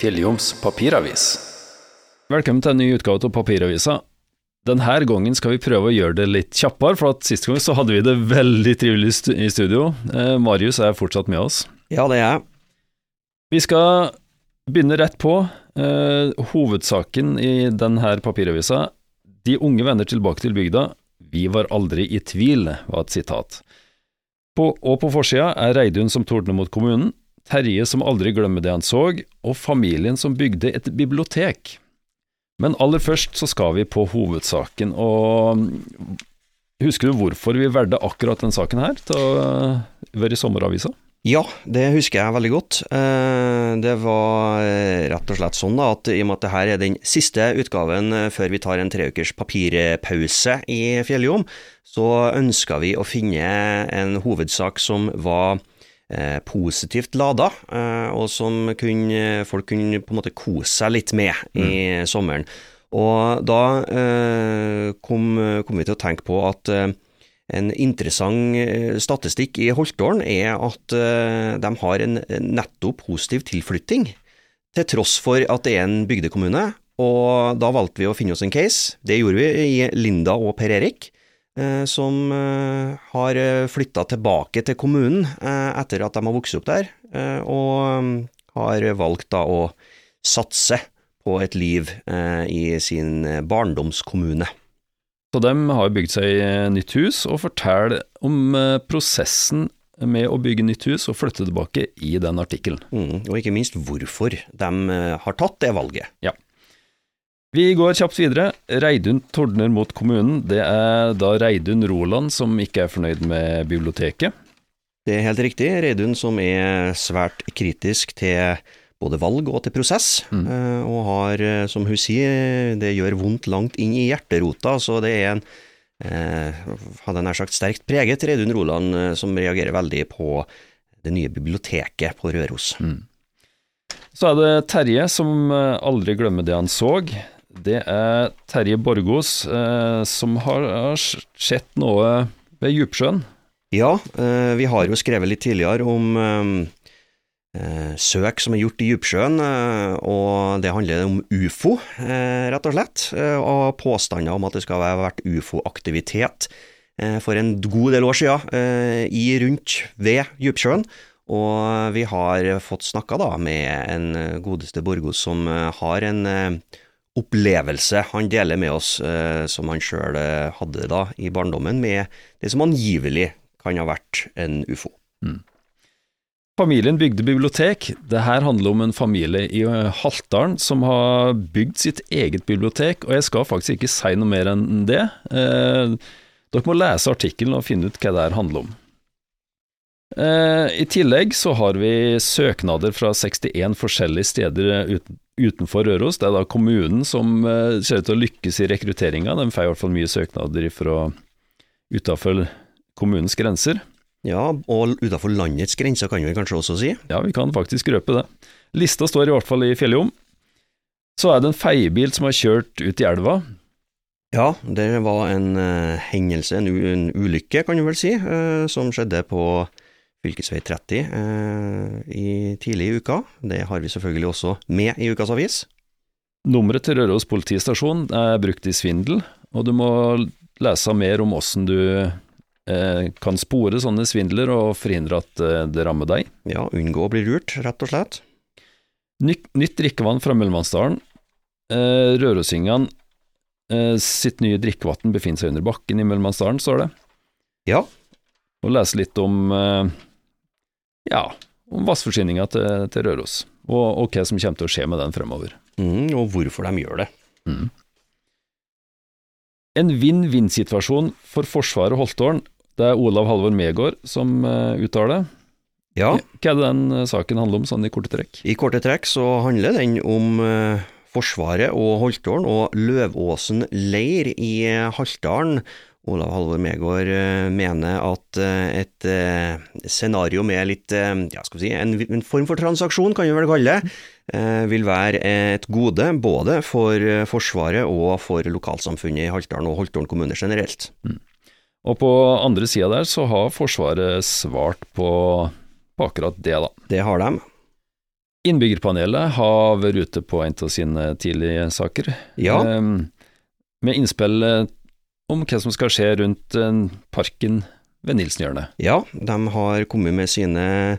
Fjelljoms papiravis. Velkommen til en ny utgave av Papiravisa. Denne gangen skal vi prøve å gjøre det litt kjappere, for at sist gang så hadde vi det veldig trivelig i studio. Eh, Marius er fortsatt med oss. Ja, det er jeg. Vi skal begynne rett på. Eh, hovedsaken i denne papiravisa, De unge vender tilbake til bygda. Vi var aldri i tvil, var et sitat. På, og på forsida er Reidun som tordner mot kommunen, Terje som aldri glemmer det han så, og familien som bygde et bibliotek. Men aller først så skal vi på hovedsaken, og husker du hvorfor vi valgte akkurat den saken her til å være i sommeravisa? Ja, det husker jeg veldig godt. Eh, Det var eh, rett og slett sånn da, at i og med at det her er den siste utgaven eh, før vi tar en treukers papirpause i Fjelljom, så ønska vi å finne en hovedsak som var positivt lada, eh, og som kunne, folk kunne på en måte kose seg litt med i sommeren. Og da eh, kom, kom vi til å tenke på at eh, en interessant eh, statistikk i Holtålen er at eh, de har en netto positiv tilflytting, til tross for at det er en bygdekommune. Og da valgte vi å finne oss en case. Det gjorde vi i Linda og Per Erik, eh, som eh, har flytta tilbake til kommunen eh, etter at de har vokst opp der, eh, og mm, har valgt da å satse på et liv eh, i sin barndomskommune. Så de har bygd seg eh, nytt hus, og forteller om eh, prosessen med å bygge nytt hus og flytte tilbake i den artikkelen. Mm, og ikke minst hvorfor de eh, har tatt det valget. Vi går kjapt videre. Reidun tordner mot kommunen. Det er da Reidun Roland som ikke er fornøyd med biblioteket. Det er helt riktig, Reidun som er svært kritisk til både valg og til prosess, Mm. eh, og har, eh, som hun sier, det gjør vondt langt inn i hjerterota, så det er en eh, hadde nær sagt sterkt preget Reidun Roland, eh, som reagerer veldig på det nye biblioteket på Røros. Så er det Terje som aldri glemmer det han så. Det er Terje Borgos eh, som har, har sett noe ved Djupsjøen. Ja, eh, vi har jo skrevet litt tidligere om eh, eh, søk som er gjort i Djupsjøen, eh, og det handler om ufo, eh, rett og slett, og påstander om at det skal ha vært ufo-aktivitet for en god del år siden i rundt ved Djupsjøen. Og vi har fått snakka med en godeste Borgos som har en opplevelse han deler med oss, eh, som han sjøl eh, hadde da i barndommen, med det som angivelig kan ha vært en ufo. Familien bygde bibliotek. Det her handler om en familie i eh, Haltdalen som har bygd sitt eget bibliotek, og jeg skal faktisk ikke si noe mer enn det. Eh, dere må lese artikkelen og finne ut hva det her handler om. Eh, I tillegg så har vi søknader fra 61 forskjellige steder utenfor Røros. Det er da kommunen som eh, ser ut til å lykkes i rekrutteringa. De får i hvert fall mye søknader fra utafor kommunens grenser. Ja, og utenfor landets grenser kan vi kanskje også si. Ja, vi kan faktisk røpe det. Lista står i hvert fall i Fjelljom. Så er det en feiebil som har kjørt ut i elva. Ja, det var en uh, hendelse, en, en ulykke kan du vel si, uh, som skjedde på fylkesvei 30 eh, i tidlig i uka. Det har vi selvfølgelig også med i ukas avis. Nummeret til Røros politistasjon er brukt i svindel, og du må lese mer om åssen du eh, kan spore sånne svindler og forhindre at eh, det rammer deg. Ja, unngå å bli lurt, rett og slett. Nytt, nytt drikkevann fra Møllemannsdalen. Eh, Rørosingene eh, sitt nye drikkevann befinner seg under bakken i Møllemannsdalen, står det. Ja, Og lese litt om eh, ja, om vannforsyninga til, til Røros, og, og hva som kommer til å skje med den fremover. mm, og hvorfor de gjør det. En vinn-vinn-situasjon for Forsvaret og Holtålen. Det er Olav Halvor Megård som uh, uttaler. Ja, Hva er det den eh, saken handler om, sånn i korte trekk? i korte trekk så handler den om eh, Forsvaret og Holtålen og Løvåsen leir i eh, Haltdalen. Olav Halvor Megård eh, mener at eh, et eh, scenario med litt, ja skal vi si, en, en form for transaksjon, kan vi vel kalle det, vil være et gode både for Forsvaret og for lokalsamfunnet i Haltdalen og Holtålen kommune generelt. Og på andre sida der så har Forsvaret svart på, på akkurat det, da. Det har de. Innbyggerpanelet har vært ute på en av sine tidlige saker, Ja, med innspill om hva som skal skje rundt eh, parken ved Nilsenhjørnet. ja, de har kommet med sine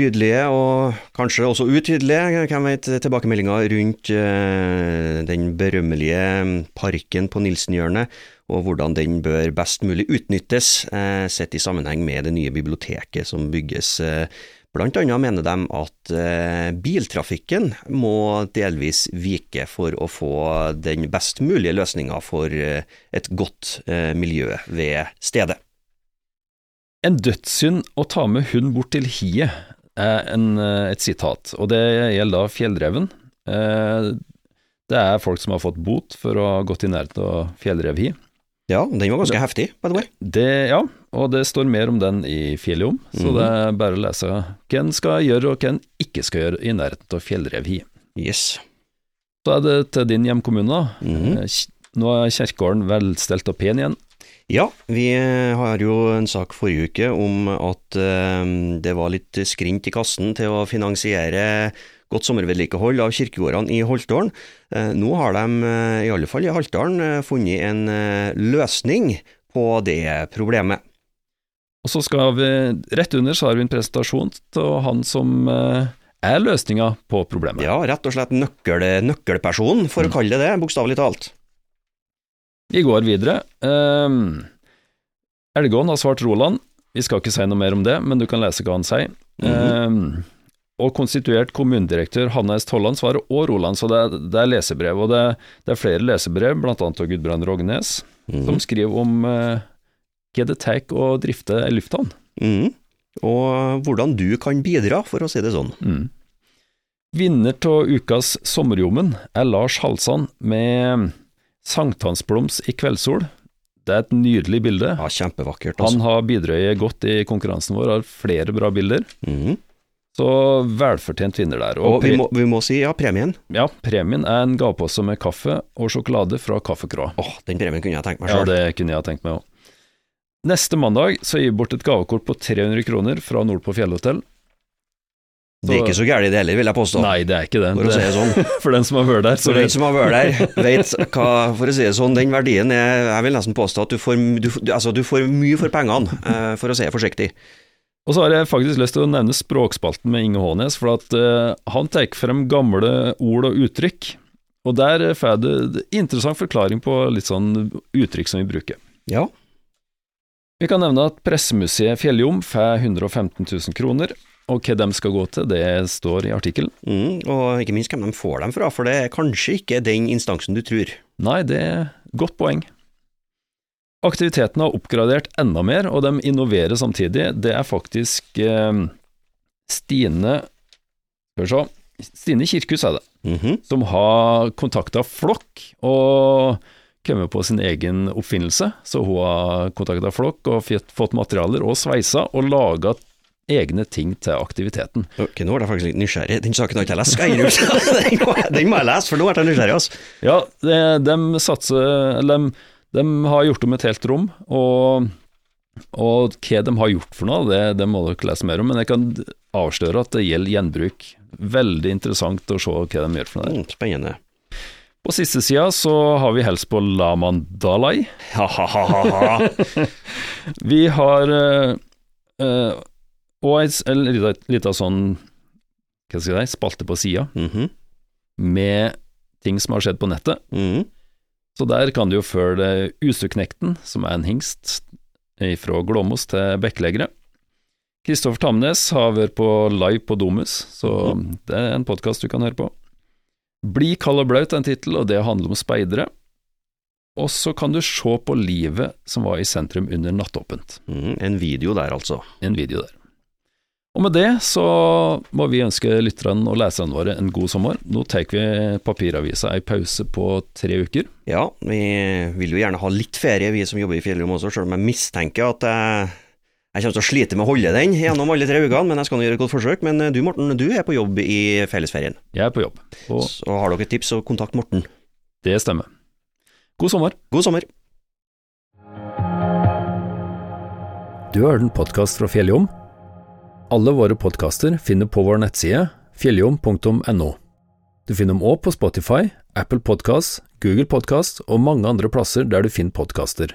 tydelige og kanskje også utydelige hvem vet, tilbakemeldinger rundt eh, den berømmelige parken på Nilsenhjørnet, og hvordan den bør best mulig utnyttes, eh, sett i sammenheng med det nye biblioteket som bygges. Blant annet mener de at eh, biltrafikken må delvis vike for å få den best mulige løsninga for eh, et godt eh, miljø ved stedet. En dødssynd å ta med hund bort til hiet, er en, et sitat, og det gjelder da fjellreven. Det er folk som har fått bot for å ha gått i nærheten av fjellrevhi. Ja, den var ganske heftig, by the way. Det, ja, og det står mer om den i Fjelljom, så Mhm. det er bare å lese hva en skal gjøre og hva en ikke skal gjøre i nærheten av fjellrevhi. Yes. Så er det til din hjemkommune, da. Mm Nå er kjerkegården velstelt og pen igjen. Ja, vi eh, har jo en sak forrige uke om at eh, det var litt skrint i kassen til å finansiere godt sommervedlikehold av kirkegårdene i Holtålen. Eh, nå har de, i alle fall i Haltdalen, funnet en løsning på det problemet. Og så skal vi, rett under så har vi en presentasjon til han som er løsninga på problemet. Ja, rett og slett nøkkel, nøkkelpersonen, for å kalle det det, bokstavelig talt. Vi går videre. Um, Elgåen har svart Roland. Vi skal ikke si noe mer om det, men du kan lese hva han sier. um, og konstituert kommunedirektør Hanne S. Tolland svarer og Roland, så det er, det er lesebrev. Og det, det er flere lesebrev, bl.a. av Gudbrand Rognes, Mhm. som skriver om uh, hva det tar å drifte ei lufthavn. Mhm. Og hvordan du kan bidra, for å si det sånn. Mm. Vinner av ukas Sommerjommen er Lars Halsand med Sankthansblomst i kveldssol. Det er et nydelig bilde. Ja, kjempevakkert. Han Altså. har bidratt godt i konkurransen vår, har flere bra bilder, Mhm. så velfortjent vinner der. Og vi må, vi må si ja, premien. ja, premien er en gavepose med kaffe og sjokolade fra Kaffekroa. Åh, den premien kunne jeg tenkt meg Ja, det kunne jeg tenkt meg òg. Neste mandag så gir vi bort et gavekort på 300 kroner fra Nordpå fjellhotell. Det er ikke så gærent det heller, vil jeg påstå. Nei, det er ikke det. For det sånn. For den som har vært der. Så For den som har vært der, vet hva For å si det sånn, den verdien er Jeg vil nesten påstå at du får, du, altså, du får mye for pengene, eh, for å si det forsiktig. Og så har jeg faktisk lyst til å nevne Språkspalten med Inge Hånes, for at uh, han tar frem gamle ord og uttrykk. Og der får jeg det interessant forklaring på litt sånn uttrykk som vi bruker. Ja. Vi kan nevne at Pressemuseet Fjelljom får 115 000 kroner, og hva de skal gå til, det står i artikkelen. Mm, og ikke minst hvem de får dem fra, for det er kanskje ikke den instansen du tror. Nei, det er godt poeng. Aktiviteten har oppgradert enda mer, og de innoverer samtidig. Det er faktisk eh, Stine Skal vi se. Stine Kirkhus er det, Mhm. som har kontakta Flokk og kommet på sin egen oppfinnelse. Så hun har kontakta Flokk og fått materialer og sveisa og laga egne ting til aktiviteten. Ok, nå er jeg faktisk litt nysgjerrig. Den saken har ikke jeg lest, skal jeg innrømme. den, må- jeg lese, for nå er jeg nysgjerrig. Altså. Ja, de, de satser de, de har gjort om et helt rom, og, og hva de har gjort for noe, det, det må dere lese mer om, men jeg kan avsløre at det gjelder gjenbruk. Veldig interessant å se hva de gjør for noe. der. Mm, spennende. På siste sida så har vi helst på Laman Dalai. Vi har uh, eh, og ei lita, sånn hva skal jeg si, spalte på sida Mhm. med ting som har skjedd på nettet. Mhm. Så der kan du jo følge Usuknekten, som er en hingst fra Glåmos til Bekkeleggere. Kristoffer Tamnes har vært på live på Domus, så det er en podkast du kan høre på. Bli kald og blaut er en tittel, og det handler om speidere. Og så kan du se på livet som var i sentrum under nattåpent. Mhm. En video der, altså. En video der. Og med det så må vi ønske lytterne og leserne våre en god sommer. Nå tar vi papiravisa ei pause på tre uker. Ja, vi vil jo gjerne ha litt ferie, vi som jobber i Fjellrom også, selv om jeg mistenker at jeg, jeg kommer til å slite med å holde den gjennom alle tre ukene, men jeg skal nå gjøre et godt forsøk. Men du Morten, du er på jobb i fellesferien. Jeg er på jobb, og Så har dere et tips, så kontakt Morten. det stemmer. God sommer. God sommer. Du har hørt en podkast fra Fjelljom. Alle våre podkaster finner på vår nettside fjelljom.no. Du finner dem òg på Spotify, Apple Podkast, Google Podkast og mange andre plasser der du finner podkaster.